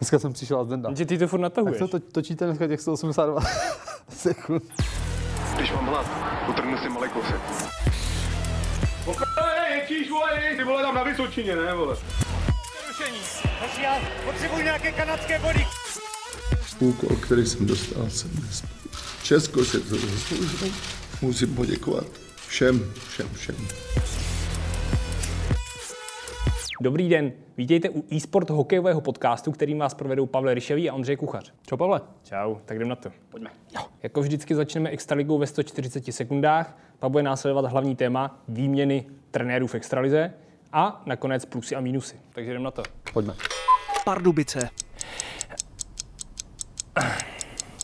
Dneska jsem přišel a Zdenda. Že ty to furt Tak natahuješ. to, to točíte dneska těch 182 sekund. Když mám hlad, utrhnu si malý kousek. Ježíš, vole, ty vole tam na Vysočině, ne, vole. Hoši, já potřebuji nějaké kanadské body. úkol, který jsem dostal, jsem dnes. Česko se to zasloužilo. Musím poděkovat všem, všem, všem. Dobrý den, vítejte u e-sport hokejového podcastu, kterým vás provedou Pavel Ryšavý a Ondřej Kuchař. Čau, Pavle. Čau, tak jdem na to. Pojďme. Jo. Jako vždycky začneme extraligou ve 140 sekundách, pak bude následovat hlavní téma výměny trenérů v extralize a nakonec plusy a mínusy. Takže jdem na to. Pojďme. Pardubice.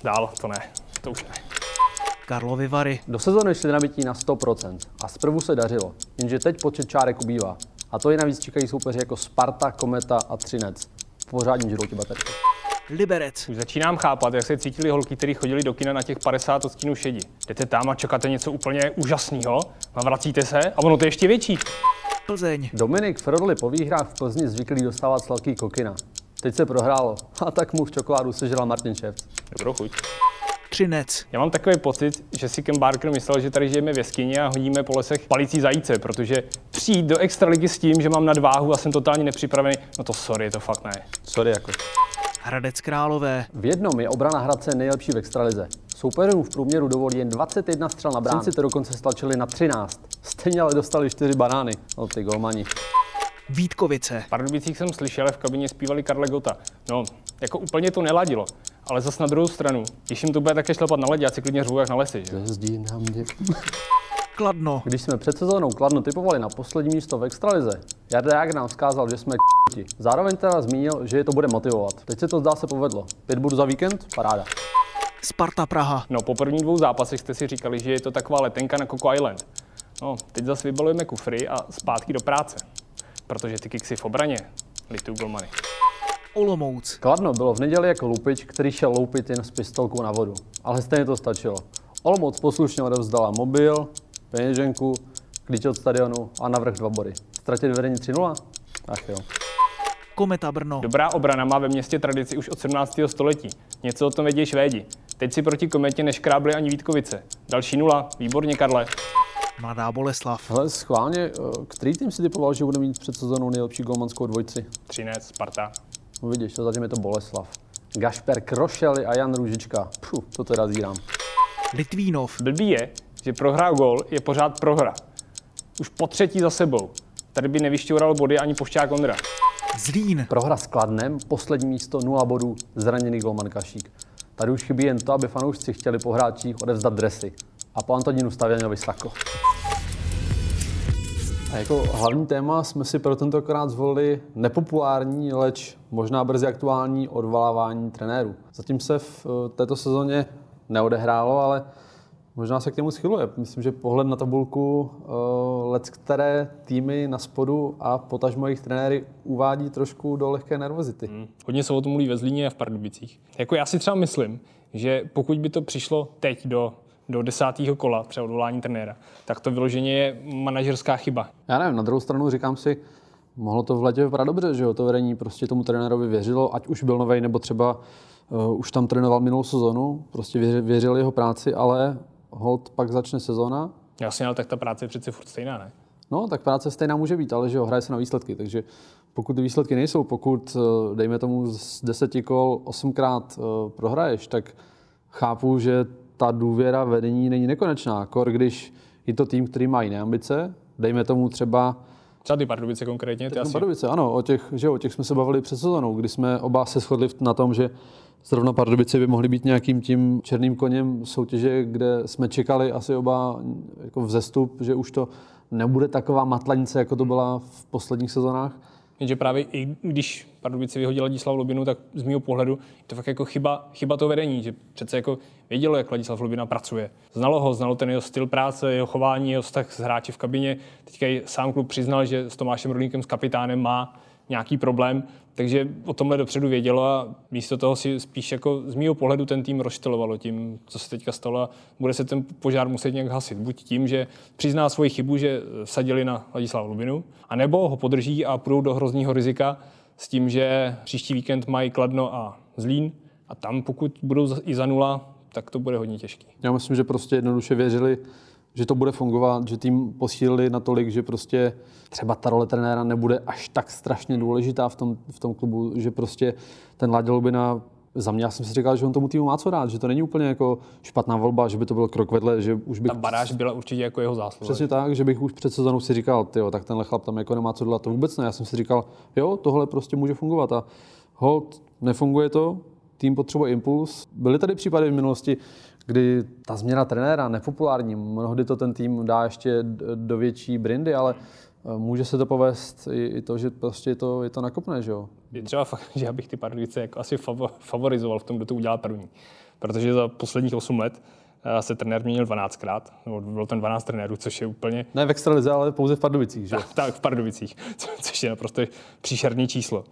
Dál, to ne, to už ne. Karlovy Vary. Do sezóny šli nabití na 100% a zprvu se dařilo, jenže teď počet čárek ubývá. A to je navíc čekají soupeři jako Sparta, Kometa a Třinec. Pořádně žrou ti baterky. Liberec. Už začínám chápat, jak se cítili holky, kteří chodili do kina na těch 50 odstínů šedi. Jdete tam a čekáte něco úplně úžasného, a vracíte se a ono to je ještě větší. Plzeň. Dominik Frodoli po výhrách v Plzni zvyklý dostávat sladký kokina. Teď se prohrálo a tak mu v čokoládu sežral Martin Ševc. Dobrou chuť. Třinec. Já mám takový pocit, že si Ken Barker myslel, že tady žijeme v jeskyni a hodíme po lesech palicí zajíce, protože přijít do extraligy s tím, že mám nadváhu a jsem totálně nepřipravený, no to sorry, to fakt ne. Sorry jako. Hradec Králové. V jednom je obrana Hradce nejlepší v extralize. Soupeřům v průměru dovolí jen 21 střel na bránu. si to dokonce stlačili na 13. Stejně ale dostali 4 banány. No ty golmani. Vítkovice. V Pardubicích jsem slyšel, v kabině zpívali Karle Gota. No, jako úplně to neladilo. Ale zas na druhou stranu, když jim to bude také šlapat na ledě, já si klidně řvu jak na lesy, že? Jezdí na mě. Kladno. Když jsme před sezónou Kladno typovali na poslední místo v extralize, Jarda Jágr nám vzkázal, že jsme k***ti. Zároveň teda zmínil, že je to bude motivovat. Teď se to zdá se povedlo. Pět bodů za víkend? Paráda. Sparta Praha. No, po prvních dvou zápasech jste si říkali, že je to taková letenka na Coco Island. No, teď zase vybalujeme kufry a zpátky do práce. Protože ty kiksy v obraně litují golmany. Olomouc. Kladno bylo v neděli jako lupič, který šel loupit jen s pistolkou na vodu. Ale stejně to stačilo. Olomouc poslušně odevzdala mobil, peněženku, klíč od stadionu a navrh dva body. Ztratit vedení 3-0? Ach jo. Kometa Brno. Dobrá obrana má ve městě tradici už od 17. století. Něco o tom vědí Švédi. Teď si proti kometě neškrábli ani Vítkovice. Další nula, výborně Karle. Mladá Boleslav. Hele, schválně, eh, který tým si typoval, že bude mít před sezónou nejlepší golmanskou dvojici? Třinec, Sparta. No vidíš, to zatím je to Boleslav. Gašper Krošely a Jan Růžička. Puh, to teda zírám. Litvínov. Blbý je, že prohrá gol je pořád prohra. Už po třetí za sebou. Tady by nevyšťoural body ani pošťák Ondra. Zlín. Prohra s Kladnem, poslední místo 0 bodů, zraněný golman Kašík. Tady už chybí jen to, aby fanoušci chtěli po hráčích odevzdat dresy. A po Antonínu Stavěňovi sako. A jako hlavní téma jsme si pro tentokrát zvolili nepopulární, leč možná brzy aktuální odvolávání trenérů. Zatím se v eh, této sezóně neodehrálo, ale možná se k němu schyluje. Myslím, že pohled na tabulku uh, let, které týmy na spodu a potažmo jejich trenéry uvádí trošku do lehké nervozity. Hmm. Hodně se o tom mluví ve Zlíně a v Pardubicích. Jako já si třeba myslím, že pokud by to přišlo teď do, do desátého kola při odvolání trenéra, tak to vyloženě je manažerská chyba. Já nevím, na druhou stranu říkám si, mohlo to v letě vypadat dobře, že jo, to vedení prostě tomu trenérovi věřilo, ať už byl novej, nebo třeba uh, už tam trénoval minulou sezonu, prostě věřili, věřili jeho práci, ale hold pak začne sezona, Jasně, ale tak ta práce je přece furt stejná, ne? No, tak práce stejná může být, ale že jo, hraje se na výsledky, takže pokud ty výsledky nejsou, pokud, eh, dejme tomu, z deseti kol osmkrát eh, prohraješ, tak chápu, že ta důvěra vedení není nekonečná. Kor, když je to tým, který má jiné ambice, dejme tomu třeba Třeba ty Pardubice konkrétně, ty asi... Pardubice, ano, o těch, že o těch jsme se bavili před sezónou, kdy jsme oba se shodli na tom, že zrovna Pardubice by mohly být nějakým tím černým koněm soutěže, kde jsme čekali asi oba jako vzestup, že už to nebude taková matlanice, jako to byla v posledních sezónách. Jenže právě i když Pardubice vyhodil Ladislav Lubinu, tak z mého pohledu je to fakt jako chyba, chyba to vedení, že přece jako vědělo, jak Ladislav Lubina pracuje. Znalo ho, znalo ten jeho styl práce, jeho chování, jeho vztah s hráči v kabině. Teďka i sám klub přiznal, že s Tomášem Rudníkem, s kapitánem, má nějaký problém, takže o tomhle dopředu vědělo a místo toho si spíš jako z mého pohledu ten tým rozštelovalo tím, co se teďka stalo a bude se ten požár muset nějak hasit. Buď tím, že přizná svoji chybu, že sadili na Ladislava Lubinu, anebo ho podrží a půjdou do hrozného rizika s tím, že příští víkend mají Kladno a Zlín a tam pokud budou i za nula, tak to bude hodně těžký. Já myslím, že prostě jednoduše věřili, že to bude fungovat, že tým posílili natolik, že prostě třeba ta role trenéra nebude až tak strašně důležitá v tom, v tom klubu, že prostě ten Láďa Lubina za mě já jsem si říkal, že on tomu týmu má co rád, že to není úplně jako špatná volba, že by to byl krok vedle, že už bych... Ta baráž byla určitě jako jeho zásluha. Přesně tak, že bych už před sezónou si říkal, tyjo, tak tenhle chlap tam jako nemá co dělat, to vůbec ne. Já jsem si říkal, jo, tohle prostě může fungovat a hold, nefunguje to, tým potřebuje impuls. Byly tady případy v minulosti, kdy ta změna trenéra nepopulární, mnohdy to ten tým dá ještě do větší brindy, ale eh, může se to povést i, to, že prostě je to, je to nakopne, že jo? Je třeba fakt, že já bych ty Pardubice jako asi favorizoval v tom, kdo to udělal první. Protože za posledních 8 let eh, se trenér měnil 12krát, nebo byl ten 12 trenérů, což je úplně... Ne v extralize, ale pouze v Pardubicích, že? Tak, tak v Pardubicích, což je naprosto příšerný číslo.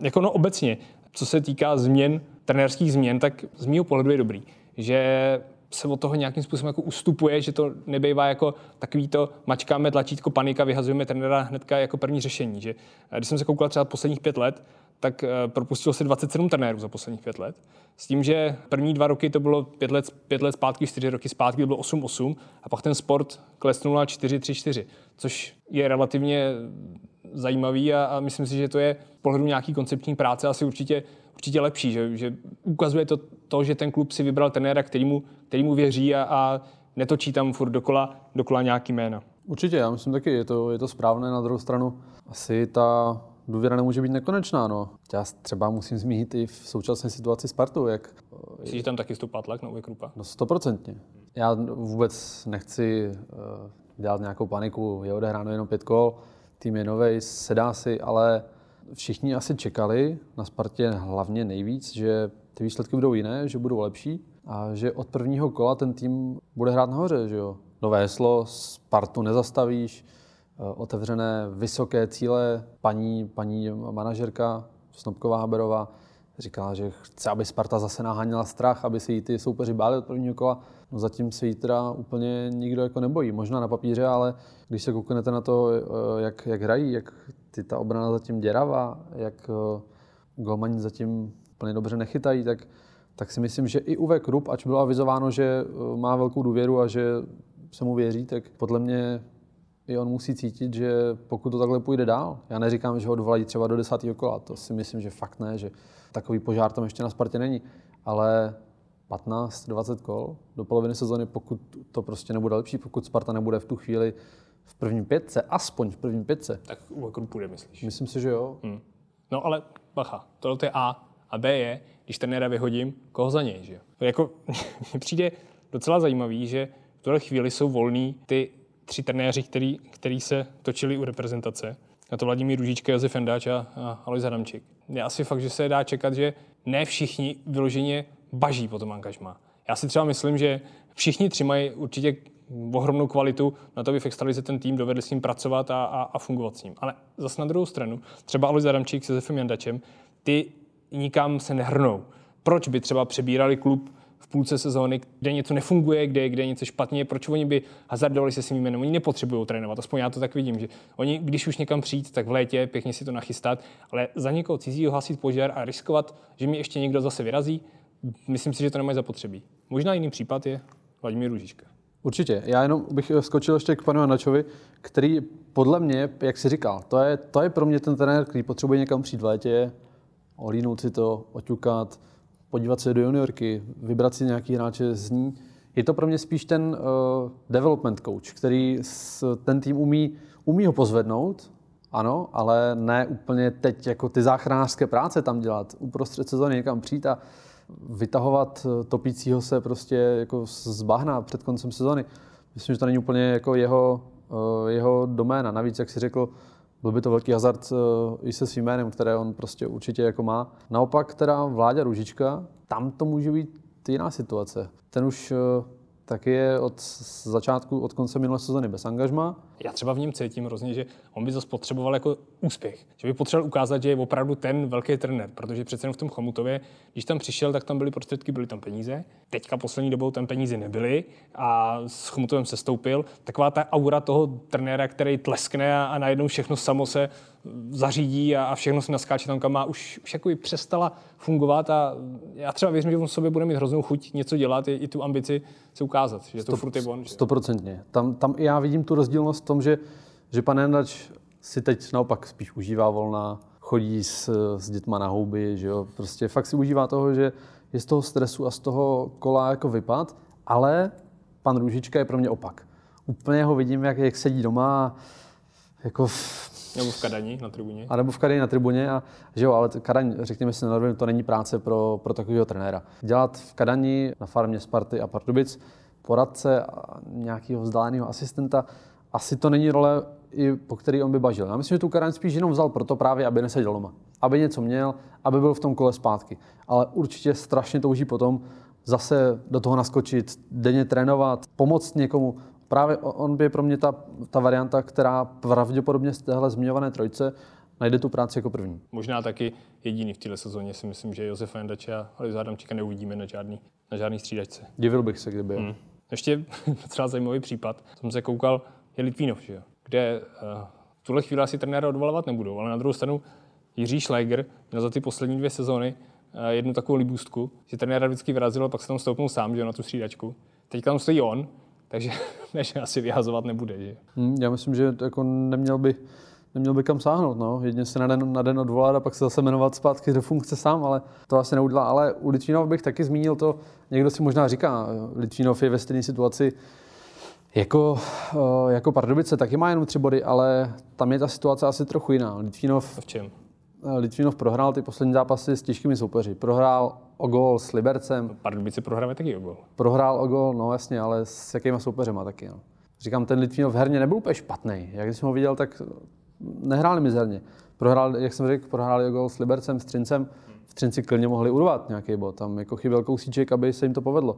Jako no obecně, co se týká změn, trenérských změn, tak z mého pohledu je dobrý že se od toho nějakým způsobem jako ustupuje, že to nebývá jako takový to mačkáme tlačítko panika, vyhazujeme trenéra hnedka jako první řešení. Že, když jsem se koukal třeba posledních pět let, tak eh, propustilo se 27 trenérů za posledních pět let. S tím, že první dva roky to bylo pět let, pět let zpátky, čtyři roky zpátky to bylo 8-8 a pak ten sport klesnul na 4-3-4, což je relativně zajímavý a, a myslím si, že to je pohledu nějaký koncepční práce asi určitě určitě lepší, že, že ukazuje to, to, že ten klub si vybral trenéra, kterýmu, kterýmu věří a, a netočí tam furt dokola, dokola nějaký jména. Určitě, já myslím taky, je to, je to správné. Na druhou stranu asi ta důvěra nemůže být nekonečná. No. Já třeba musím zmínit i v současné situaci Spartu. Jak, Myslíš, že tam taky stoupá tlak na Krupa? No stoprocentně. Já vůbec nechci uh, dělat nějakou paniku. Je odehráno jenom pět kol, tým je novej, sedá si, ale všichni asi čekali na Spartě hlavně nejvíc, že ty výsledky budou jiné, že budou lepší a že od prvního kola ten tým bude hrát nahoře. Že jo? Nové heslo, Spartu nezastavíš, eh, otevřené vysoké cíle. Paní, paní manažerka Snobková Haberová říkala, že chce, aby Sparta zase naháněla strach, aby se jí ty soupeři báli od prvního kola. No zatím se jí teda úplně nikdo jako nebojí. Možná na papíře, ale když se kouknete na to, eh, jak, jak hrají, jak ty, ta obrana zatím děravá, jak uh, golmani zatím úplně dobře nechytají, tak, tak si myslím, že i Uwe Krupp, ač bylo avizováno, že uh, má velkou důvěru a že se mu věří, tak podle mě i on musí cítit, že pokud to takhle půjde dál, já neříkám, že ho odvolají třeba do desátého kola, to si myslím, že fakt ne, že takový požár tam ještě na Spartě není, ale 15-20 kol do poloviny sezóny, pokud to prostě nebude lepší, pokud Sparta nebude v tu chvíli v prvním pětce, aspoň v prvním pětce. Tak u půjde, myslíš? Myslím si, že jo. Hmm. No ale bacha, tohle je A. A B je, když trenéra vyhodím, koho za něj, že jo? Jako, mně přijde docela zajímavý, že v tuhle chvíli jsou volní ty tři trenéři, který, který se točili u reprezentace. A to Vladimír Ružička, Josef Endáč a, a Alois Adamčík. Je asi fakt, že se dá čekat, že ne všichni vyloženě baží po tom angažmá. Já si třeba myslím, že všichni tři mají určitě ohromnou kvalitu na to, aby v extralize ten tým dovedl s ním pracovat a, a, a fungovat s ním. Ale zase na druhou stranu, třeba Alois Adamčík s Josefem Jandačem, ty nikam se nehrnou. Proč by třeba přebírali klub v půlce sezóny, kde něco nefunguje, kde, kde je něco špatně, proč oni by hazardovali se svým jménem? Oni nepotřebují trénovat, aspoň já to tak vidím, že oni, když už někam přijít, tak v létě pěkně si to nachystat, ale za někoho cizího hasit požár a riskovat, že mi ještě někdo zase vyrazí, myslím si, že to nemají zapotřebí. Možná jiný případ je Vladimír Růžička. Určitě. Já jenom bych skočil ještě k panu Janačovi, který podle mě, jak si říkal, to je, to je pro mě ten trenér, který potřebuje někam přijít v létě, olínout si to, oťukat, podívat se do juniorky, vybrat si nějaký hráče z ní. Je to pro mě spíš ten uh, development coach, který s, ten tým umí, umí ho pozvednout, ano, ale ne úplně teď jako ty záchranářské práce tam dělat, uprostřed sezóny někam přijít a vytahovat topícího se prostě jako z bahna před koncem sezóny. Myslím, že to není úplně jako jeho, eh, jeho doména. Navíc, jak si řekl, byl by to velký hazard eh, i se svým jménem, které on prostě určitě jako má. Naopak teda Vláďa Růžička, tam to může být jiná situace. Ten už eh, taky je od začátku, od konce minulé sezóny bez angažma. Já třeba v něm cítím hrozně, že on by zase potřeboval jako úspěch. Že by potřeboval ukázat, že je opravdu ten velký trenér, protože přece jen v tom Chomutově, když tam přišel, tak tam byly prostředky, byly tam peníze. Teďka poslední dobou tam peníze nebyly a s Chomutovem se stoupil. Taková ta aura toho trenéra, který tleskne a, a najednou všechno samo se zařídí a, a všechno se naskáče tam, kam má, už, už jako přestala fungovat a já třeba věřím, že on v sobě bude mít hroznou chuť něco dělat, i, i tu ambici se ukázat, že to furt je on. Stoprocentně. Tam, tam i já vidím tu rozdílnost tom, že, že pan Jandač si teď naopak spíš užívá volna, chodí s, s dětma na houby, že jo? prostě fakt si užívá toho, že je z toho stresu a z toho kola jako vypad, ale pan Růžička je pro mě opak. Úplně ho vidím, jak, jak sedí doma jako v, nebo v Kadani na tribuně. A nebo v Kadani na tribuně. A, že jo, ale Kadaň, řekněme si na to není práce pro, pro takového trenéra. Dělat v Kadani na farmě Sparty a Pardubic poradce a nějakého vzdáleného asistenta, asi to není role, i po který on by bažil. Já myslím, že tu Kadaň spíš jenom vzal proto právě, aby neseděl doma. Aby něco měl, aby byl v tom kole zpátky. Ale určitě strašně touží potom zase do toho naskočit, denně trénovat, pomoct někomu právě on by pro mě ta, ta varianta, která pravděpodobně z téhle zmiňované trojce najde tu práci jako první. Možná taky jediný v této sezóně si myslím, že Josefa Jendače a Aliza Adamčíka neuvidíme na žádný, na žádný střídačce. Divil bych se, kdyby. Hmm. Ještě třeba zajímavý případ, jsem se koukal, je Litvínov, že jo? kde uh, v tuhle chvíli asi trenéra odvalovat nebudou, ale na druhou stranu Jiří Schleiger měl za ty poslední dvě sezóny uh, jednu takovou libůstku, že trenéra vždycky vyrazil a pak se tam stoupnul sám, že jo, na tu střídačku. Teď tam stojí on, takže než asi vyhazovat nebude. Že? Hmm, já myslím, že jako neměl by, neměl by kam sáhnout. No. Jedině se na den, na den odvolat a pak se zase jmenovat zpátky do funkce sám, ale to asi neudělá. Ale u Litvinov bych taky zmínil to, někdo si možná říká, Litvinov je ve stejné situaci, jako, eh, jako Pardubice taky má jenom tři body, ale tam je ta situace asi trochu jiná. Litvinov, v čem? Eh, Litvinov prohrál ty poslední zápasy s těžkými soupeři. Prohrál o gol s Libercem. Pardubice prohrávají taky o gol. Prohrál o gol, no jasně, ale s jakýma soupeřema taky. No. Říkám, ten Litvinov herně nebyl úplně špatný. Jak jsem ho viděl, tak nehráli mizerně. Prohrál, jak jsem řekl, prohráli o gol s Libercem, s Trincem. V Třinci klidně mohli urvat nějaký bod. Tam jako chyběl kousíček, aby se jim to povedlo.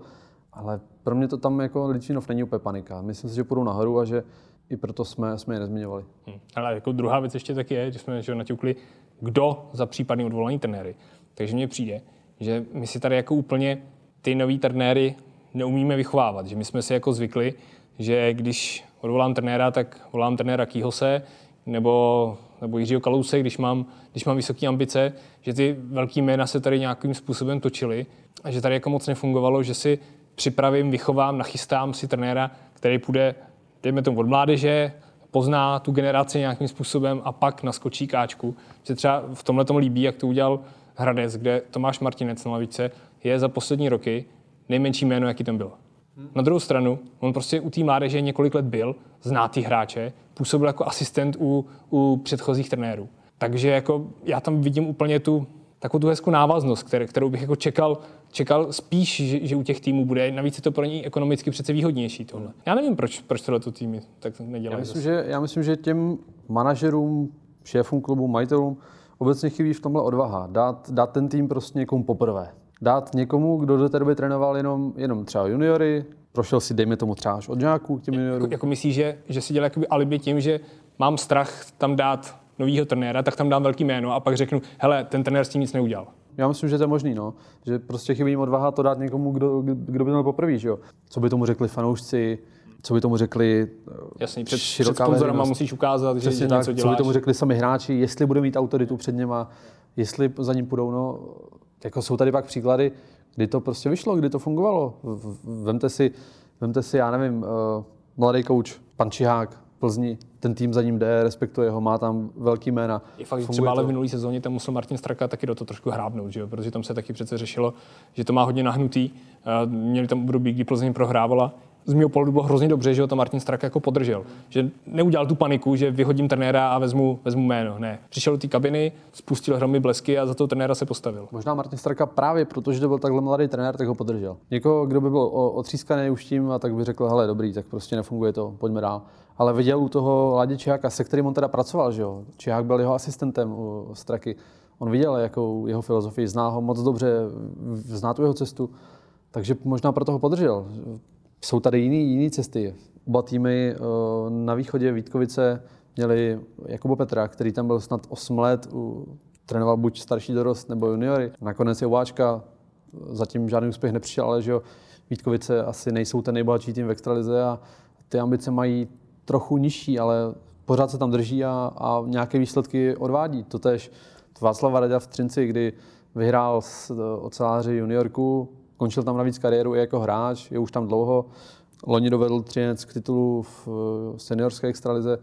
Ale pro mě to tam jako Litvinov není úplně panika. Myslím si, že půjdu nahoru a že i proto jsme, jsme je nezmiňovali. Hmm. Ale jako druhá věc ještě taky je, že jsme že naťukli, kdo za případný odvolání trenéry. Takže mně přijde, že my si tady jako úplně ty nový trenéry neumíme vychovávat. Že my jsme si jako zvykli, že když odvolám trenéra, tak volám trenéra Kýhose nebo, nebo Jiřího Kalouse, když mám, když mám vysoké ambice, že ty velký jména se tady nějakým způsobem točily a že tady jako moc nefungovalo, že si připravím, vychovám, nachystám si trenéra, který půjde, dejme tomu od mládeže, pozná tu generaci nějakým způsobem a pak naskočí káčku. Že třeba v tomhle tom líbí, jak to udělal Hradec, kde Tomáš Martinec na lavice je za poslední roky nejmenší jméno, jaký tam byl. Hmm. Na druhou stranu, on prostě u té mládeže několik let byl, zná ty hráče, působil jako asistent u, u předchozích trenérů. Takže jako já tam vidím úplně tu takovou tu hezkou návaznost, které, kterou bych jako čekal, čekal spíš, že, že, u těch týmů bude. Navíc je to pro ně ekonomicky přece výhodnější tohle. Já nevím, proč, proč tohle týmy tak nedělají. Já myslím, že, já myslím, že těm manažerům, šéfům klubu, majitelům obecně chybí v tomhle odvaha. Dát, dát ten tým prostě někomu poprvé. Dát někomu, kdo do té doby trénoval jenom, jenom třeba juniory, prošel si, dejme tomu třeba až od žáků k těm juniorům. Jako, jako myslíš, že, že si dělá jakoby alibi tím, že mám strach tam dát novýho trenéra, tak tam dám velký jméno a pak řeknu, hele, ten trenér s tím nic neudělal. Já myslím, že to je možný, no. Že prostě chybí jim odvaha to dát někomu, kdo, kdo by měl poprvé, že jo. Co by tomu řekli fanoušci, co by tomu řekli eh, Jasný, před, před sponzorama musíš ukázat, že, že něco děláš. Co by tomu řekli sami hráči, jestli bude mít autoritu před něma, jestli za ním půjdou. No, jako jsou tady pak příklady, kdy to prostě vyšlo, kdy to fungovalo. Vemte si, vemte si já nevím, uh, mladý kouč, pan Čihák, Plzni, ten tým za ním jde, respektuje ho, má tam velký jména. Je fakt, třeba ale v minulý sezóně tam musel Martin Straka taky do toho trošku hrábnout, že jo? protože tam se taky přece řešilo, že to má hodně nahnutý. Měli tam období, kdy Plzeň prohrávala z mého pohledu bylo hrozně dobře, že ho tam Martin Strak jako podržel. Že neudělal tu paniku, že vyhodím trenéra a vezmu, vezmu jméno. Ne. Přišel do té kabiny, spustil hromy blesky a za toho trenéra se postavil. Možná Martin Straka právě protože to byl takhle mladý trenér, tak ho podržel. Někoho, kdo by byl otřískaný už tím, a tak by řekl, hele, dobrý, tak prostě nefunguje to, pojďme dál. Ale viděl u toho Ladě Čiháka, se kterým on teda pracoval, že jo. Čihák byl jeho asistentem u Straky. On viděl, jakou jeho filozofii, zná ho moc dobře, zná tu jeho cestu. Takže možná proto ho podržel jsou tady jiné jiný cesty. oba týmy na východě Vítkovice měli Jakuba Petra, který tam byl snad 8 let, trénoval buď starší dorost nebo juniory. Nakonec je Ováčka, zatím žádný úspěch nepřišel, ale že jo, Vítkovice asi nejsou ten nejbohatší tým v extralize a ty ambice mají trochu nižší, ale pořád se tam drží a, a nějaké výsledky odvádí. Totež Václav Radě v Třinci, kdy vyhrál s oceláři juniorku, končil tam navíc kariéru i jako hráč, je už tam dlouho. Loni dovedl Třinec k titulu v seniorské extralize.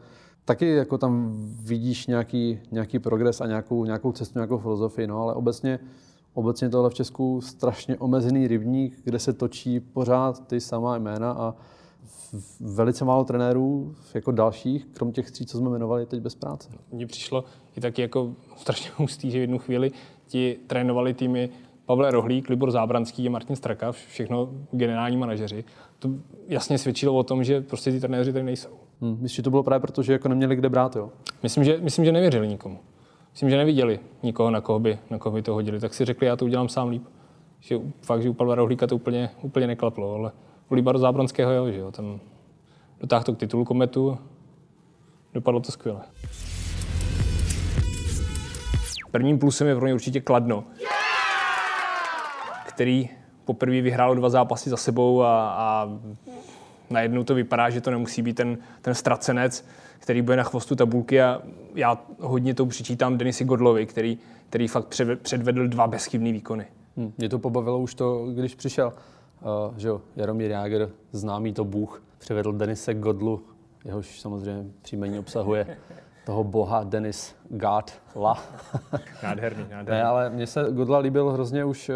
Taky jako tam vidíš nějaký, nějaký progres a nějakou, nějakou cestu, nějakou filozofii, no, ale obecně, obecně tohle v Česku strašně omezený rybník, kde se točí pořád ty samá jména a velice málo trenérů, jako dalších, krom těch tří, co jsme jmenovali, teď bez práce. Mně přišlo i taky jako strašně hustý, že v jednu chvíli ti trénovali týmy Pavel Rohlík, Libor Zábranský a Martin Straka, všechno generální manažeři. To jasně svědčilo o tom, že prostě ty trenéři tady nejsou. Hmm, myslím, že to bylo právě proto, že jako neměli kde brát, jo? Myslím, že, myslím, že nevěřili nikomu. Myslím, že neviděli nikoho, na koho by, na koho by to hodili. Tak si řekli, já to udělám sám líp. Že fakt, že u Pavla Rohlíka to úplně, úplně neklaplo, ale u Libaru Zábranského, jo, že jo, tam dotáhl to k titulu kometu, dopadlo to skvěle. Prvním plusem je pro ně určitě Kladno, který poprvé vyhrál dva zápasy za sebou a, a najednou to vypadá, že to nemusí být ten, ten ztracenec, který bude na chvostu tabulky a já hodně to přičítám Denisi Godlovi, který, který fakt předvedl dva bezchybný výkony. Hmm, mě to pobavilo už to, když přišel že jo, Jaromír Jágr, známý to Bůh, přivedl Denise Godlu, jehož samozřejmě příjmení obsahuje toho boha Denis God La. nádherný, nádherný. Ne, ale mně se Godla líbil hrozně už uh,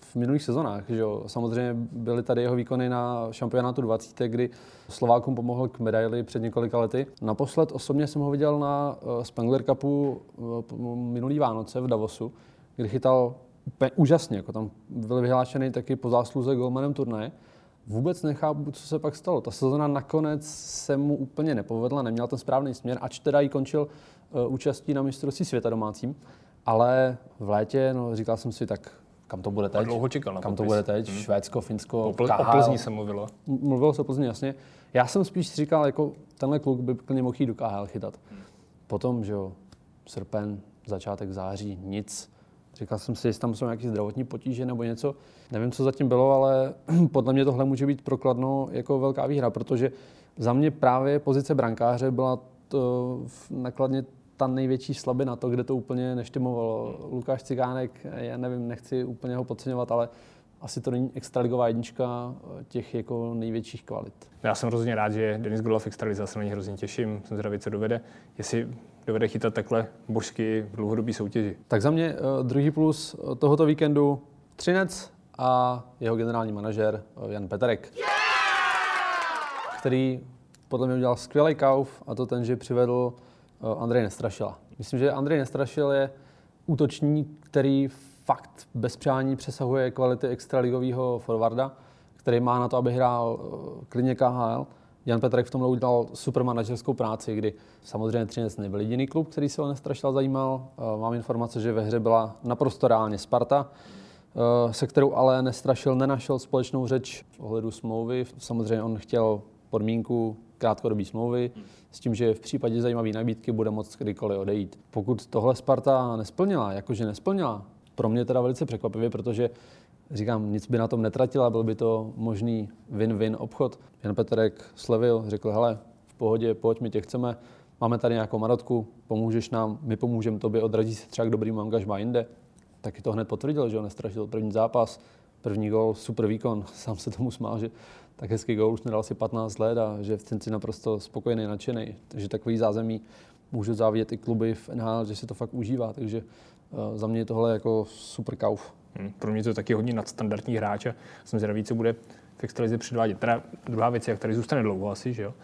v minulých sezonách. Že jo. Samozřejmě byly tady jeho výkony na šampionátu 20, kdy Slovákům pomohl k medaili před několika lety. Naposled osobně jsem ho viděl na uh, Spengler Cupu uh, minulý Vánoce v Davosu, kdy chytal úplně úžasně. Jako tam byl vyhlášený taky po zásluze golmanem turnaje. Vůbec nechápu, co se pak stalo. Ta sezona nakonec se mu úplně nepovedla, neměl ten správný směr, ač teda i končil uh, účastí na mistrovství světa domácím. Ale v létě, no, říkal jsem si, tak kam to bude teď? A dlouho čekal na Kam to bude teď? Hmm. Švédsko, Finsko, o, Pl- o Plzni se mluvilo. Mluvilo se o Plzni, jasně. Já jsem spíš říkal, jako tenhle kluk by klidně mohl jít do KHL chytat. Hmm. Potom, že jo, srpen, začátek září, nic. Říkal jsem si, jestli tam jsou nějaké zdravotní potíže nebo něco. Nevím, co zatím bylo, ale podle mě tohle může být prokladno jako velká výhra, protože za mě právě pozice brankáře byla to nakladně ta největší slabina, to, kde to úplně neštimovalo. Lukáš Cigánek, já nevím, nechci úplně ho podceňovat, ale asi to není extraligová jednička těch jako největších kvalit. Já jsem hrozně rád, že Denis Gola v extralize, se na něj hrozně těším, jsem zvědavý, co dovede. Jestli dovede chytat takhle božsky v dlouhodobé soutěži. Tak za mě uh, druhý plus tohoto víkendu Třinec a jeho generální manažer Jan Peterek, yeah! který podle mě udělal skvělý kauf a to ten, že přivedl Andrej Nestrašila. Myslím, že Andrej Nestrašil je útočník, který fakt bez přání přesahuje kvality extraligového forwarda, který má na to, aby hrál klidně KHL Jan Petrek v tomhle udělal super manažerskou práci, kdy samozřejmě Třinec nebyl jediný klub, který se o Nestrašila zajímal. Eh, mám informace, že ve hře byla naprosto reálně Sparta, eh, se kterou ale Nestrašil nenašel společnou řeč v ohledu smlouvy. Samozřejmě on chtěl podmínku krátkodobé smlouvy s tím, že v případě zajímavé nabídky bude moct kdykoliv odejít. Pokud tohle Sparta nesplnila, jakože nesplnila, pro mě teda velice překvapivě, protože Říkám, nic by na tom netratila, byl by to možný win-win obchod. Jan Petrek slevil, řekl, hele, v pohodě, pojď, my tě chceme, máme tady nějakou marotku, pomůžeš nám, my pomůžeme tobě, odradí se třeba k dobrým angažmá jinde. Taky to hned potvrdil, že on nestrašil první zápas, první gol, super výkon, sám se tomu smál, že tak hezký gol už nedal si 15 let a že v Cinci naprosto spokojený, nadšený. Takže takový zázemí můžu závidět i kluby v NHL, že si to fakt užívá, takže za mě je tohle jako super kauf. Hmm, pro mě to je taky hodně nadstandardní hráč a jsem zvědavý, co bude v extralize předvádět. Teda druhá věc, jak tady zůstane dlouho asi, že jo?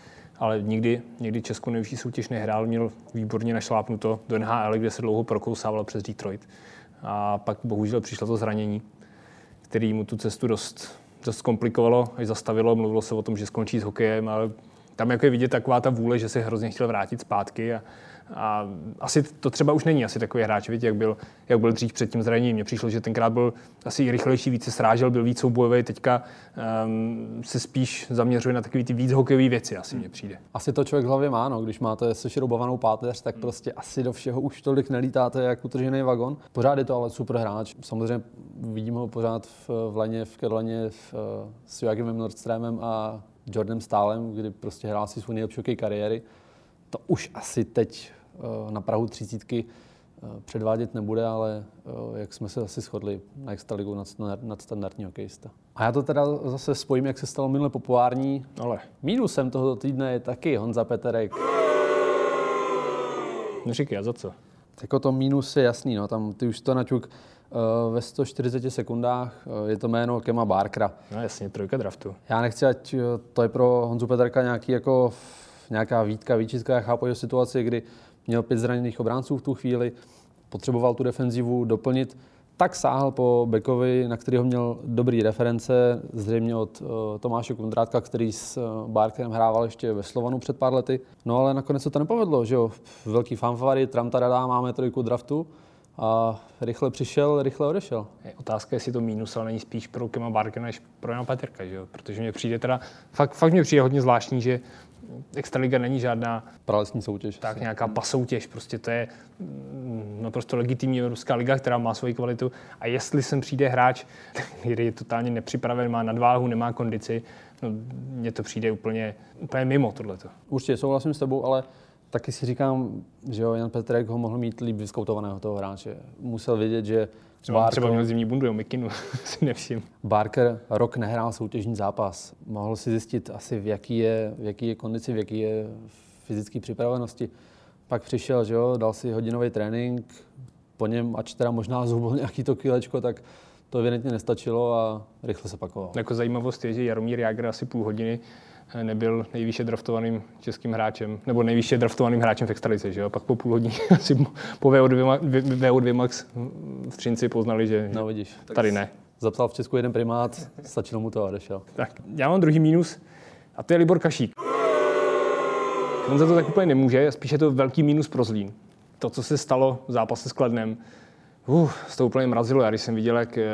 ale nikdy, nikdy Českou nejvyšší soutěž nehrál, měl výborně našlápnuto do NHL, kde se dlouho prokousával přes Detroit. A pak bohužel přišlo to zranění, který mu tu cestu dost, dost komplikovalo, až zastavilo. Mluvilo se o tom, že skončí s hokejem, ale tam jako je vidět taková ta vůle, že se hrozně chtěl vrátit zpátky a, A asi to třeba už není asi takový hráč, víte, jak byl, jak byl dřív před tím zraněním. Mně přišlo, že tenkrát byl asi rychlejší, více srážel, byl víc soubojový, teďka um, se spíš zaměřuje na takové ty víc hokejové věci, asi mně přijde. Asi to člověk v hlavě má, no. když máte sešroubovanou páteř, tak prostě asi do všeho už tolik nelítáte, jak utržený vagon. Pořád je to ale super hráč. Samozřejmě vidíme ho pořád v, v Leně, v Kedleně, v, s Joachimem Nordströmem a Jordanem Stálem, kdy prostě hrál si svůj nejlepší kariéry. To už asi teď eh, na Prahu třicítky eh, předvádět nebude, ale eh, jak jsme se asi shodli na extraligu nad standardní hokejista. A já to teda zase spojím, jak se stalo minule populární. Ale mínusem tohoto týdne je taky Honza Peterek. Neříkej, a za co? Jako to mínus je jasný, no. Tam ty už to naťuk ve 140 sekundách. Je to jméno Kema Barkera. No jasně, trojka draftu. Já nechci, ať to je pro Honzu Peterka nějaký jako nějaká výtka, výčitka. Já chápu jeho situaci, kdy měl pět zraněných obránců v tu chvíli, potřeboval tu defenzivu doplnit, tak sáhl po Bekovi, na kterého měl dobrý reference, zřejmě od uh, Tomáše Kundrátka, který s uh, Barkerem hrával ještě ve Slovanu před pár lety. No ale nakonec se to nepovedlo, že jo. Velký fanfary, tramtarada, máme trojku draftu a rychle přišel, rychle odešel. Je otázka, jestli to mínus, ale není spíš pro Kema Barkera než pro Jana Peterka, že jo? Protože mě přijde teda, fakt, fakt mě přijde hodně zvláštní, že Extraliga není žádná pralesní soutěž. Tak nějaká pasoutěž, prostě to je mm, naprosto legitimní Evropská liga, která má svoji kvalitu a jestli sem přijde hráč, který je totálně nepřipraven, má nadváhu, nemá kondici, no, mně to přijde úplně, úplně mimo tohleto. Určitě souhlasím s tebou, ale taky si říkám, že jo, Jan Petrek ho mohl mít líp vyskoutovaného toho hráče. Musel vědět, že Třeba, Barker, třeba měl zimní bundu, jo, Mikinu, si nevšim. Barker rok nehrál soutěžní zápas. Mohl si zjistit asi, v jaký je, v jaký je kondici, v jaký je fyzické připravenosti. Pak přišel, že jo, dal si hodinový trénink, po něm, ač teda možná zhubil nějaký to kilečko, tak to evidentně nestačilo a rychle se pakoval. Jako zajímavost je, že Jaromír Jágr asi půl hodiny nebyl nejvýše draftovaným českým hráčem, nebo nejvýše draftovaným hráčem v extralice, že jo? Pak po půl hodině asi po VO2, VO2 Max v Třinci poznali, že no, vidíš. tady ne. Zapsal v Česku jeden primát, stačilo mu to a odešel. Tak, já mám druhý mínus a to je Libor Kašík. On za to tak úplně nemůže, spíš je to velký mínus pro Zlín. To, co se stalo v zápase s Kladnem, Uh, to úplně mrazilo. Já když jsem viděl, jak eh,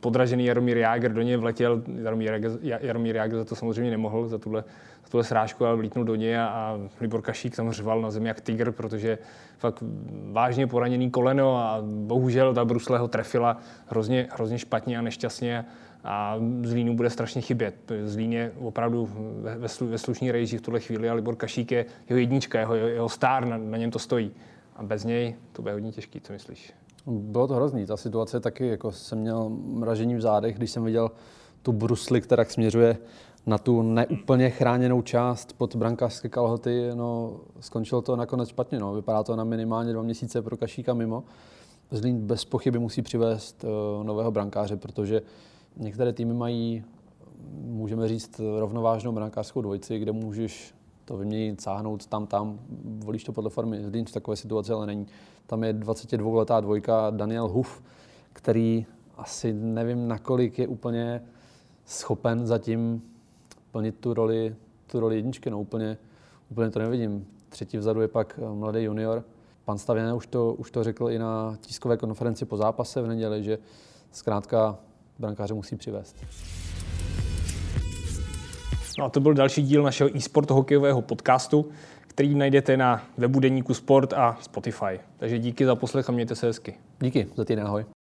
podražený Jaromír Jágr do něj vletěl, Jaromír Jaromír Jágr za to samozřejmě nemohl, za tuhle, za tuhle srážku, ale vlítnul do něj a, a Libor Kašík tam řval na zemi jak tygr, protože fakt vážně poraněný koleno a bohužel ta brusle ho trefila hrozně, hrozně špatně a nešťastně a Zlínu bude strašně chybět. Zlín je opravdu ve, ve, ve slušní rejži v tuhle chvíli a Libor Kašík je jeho jednička, jeho, jeho star, na, na něm to stojí. A bez něj to bude hodně těžký, co myslíš? Bylo to hrozný. Ta situace taky, jako jsem měl mražení v zádech, když jsem viděl tu brusli, která směřuje na tu neúplně chráněnou část pod brankářské kalhoty, no, skončilo to nakonec špatně. No. Vypadá to na minimálně dva měsíce pro Kašíka mimo. Zlín bez pochyby musí přivést uh, nového brankáře, protože některé týmy mají, můžeme říct, rovnovážnou brankářskou dvojici, kde můžeš to vyměnit, sáhnout tam, tam, volíš to podle formy. Zlín v takové situaci ale není. Tam je 22-letá dvojka Daniel Huf, který asi nevím, nakolik je úplně schopen zatím plnit tu roli, tu roli jedničky. No, úplně, úplně to nevidím. Třetí vzadu je pak eh, mladý junior. Pan Stavěné už to, už to řekl i na tiskové konferenci po zápase v neděli, že zkrátka brankáře musí přivést. No a to byl další díl našeho e-sport hokejového podcastu který najdete na webu Deníku Sport a Spotify. Takže díky za poslech a mějte se hezky. Díky za týden, ahoj.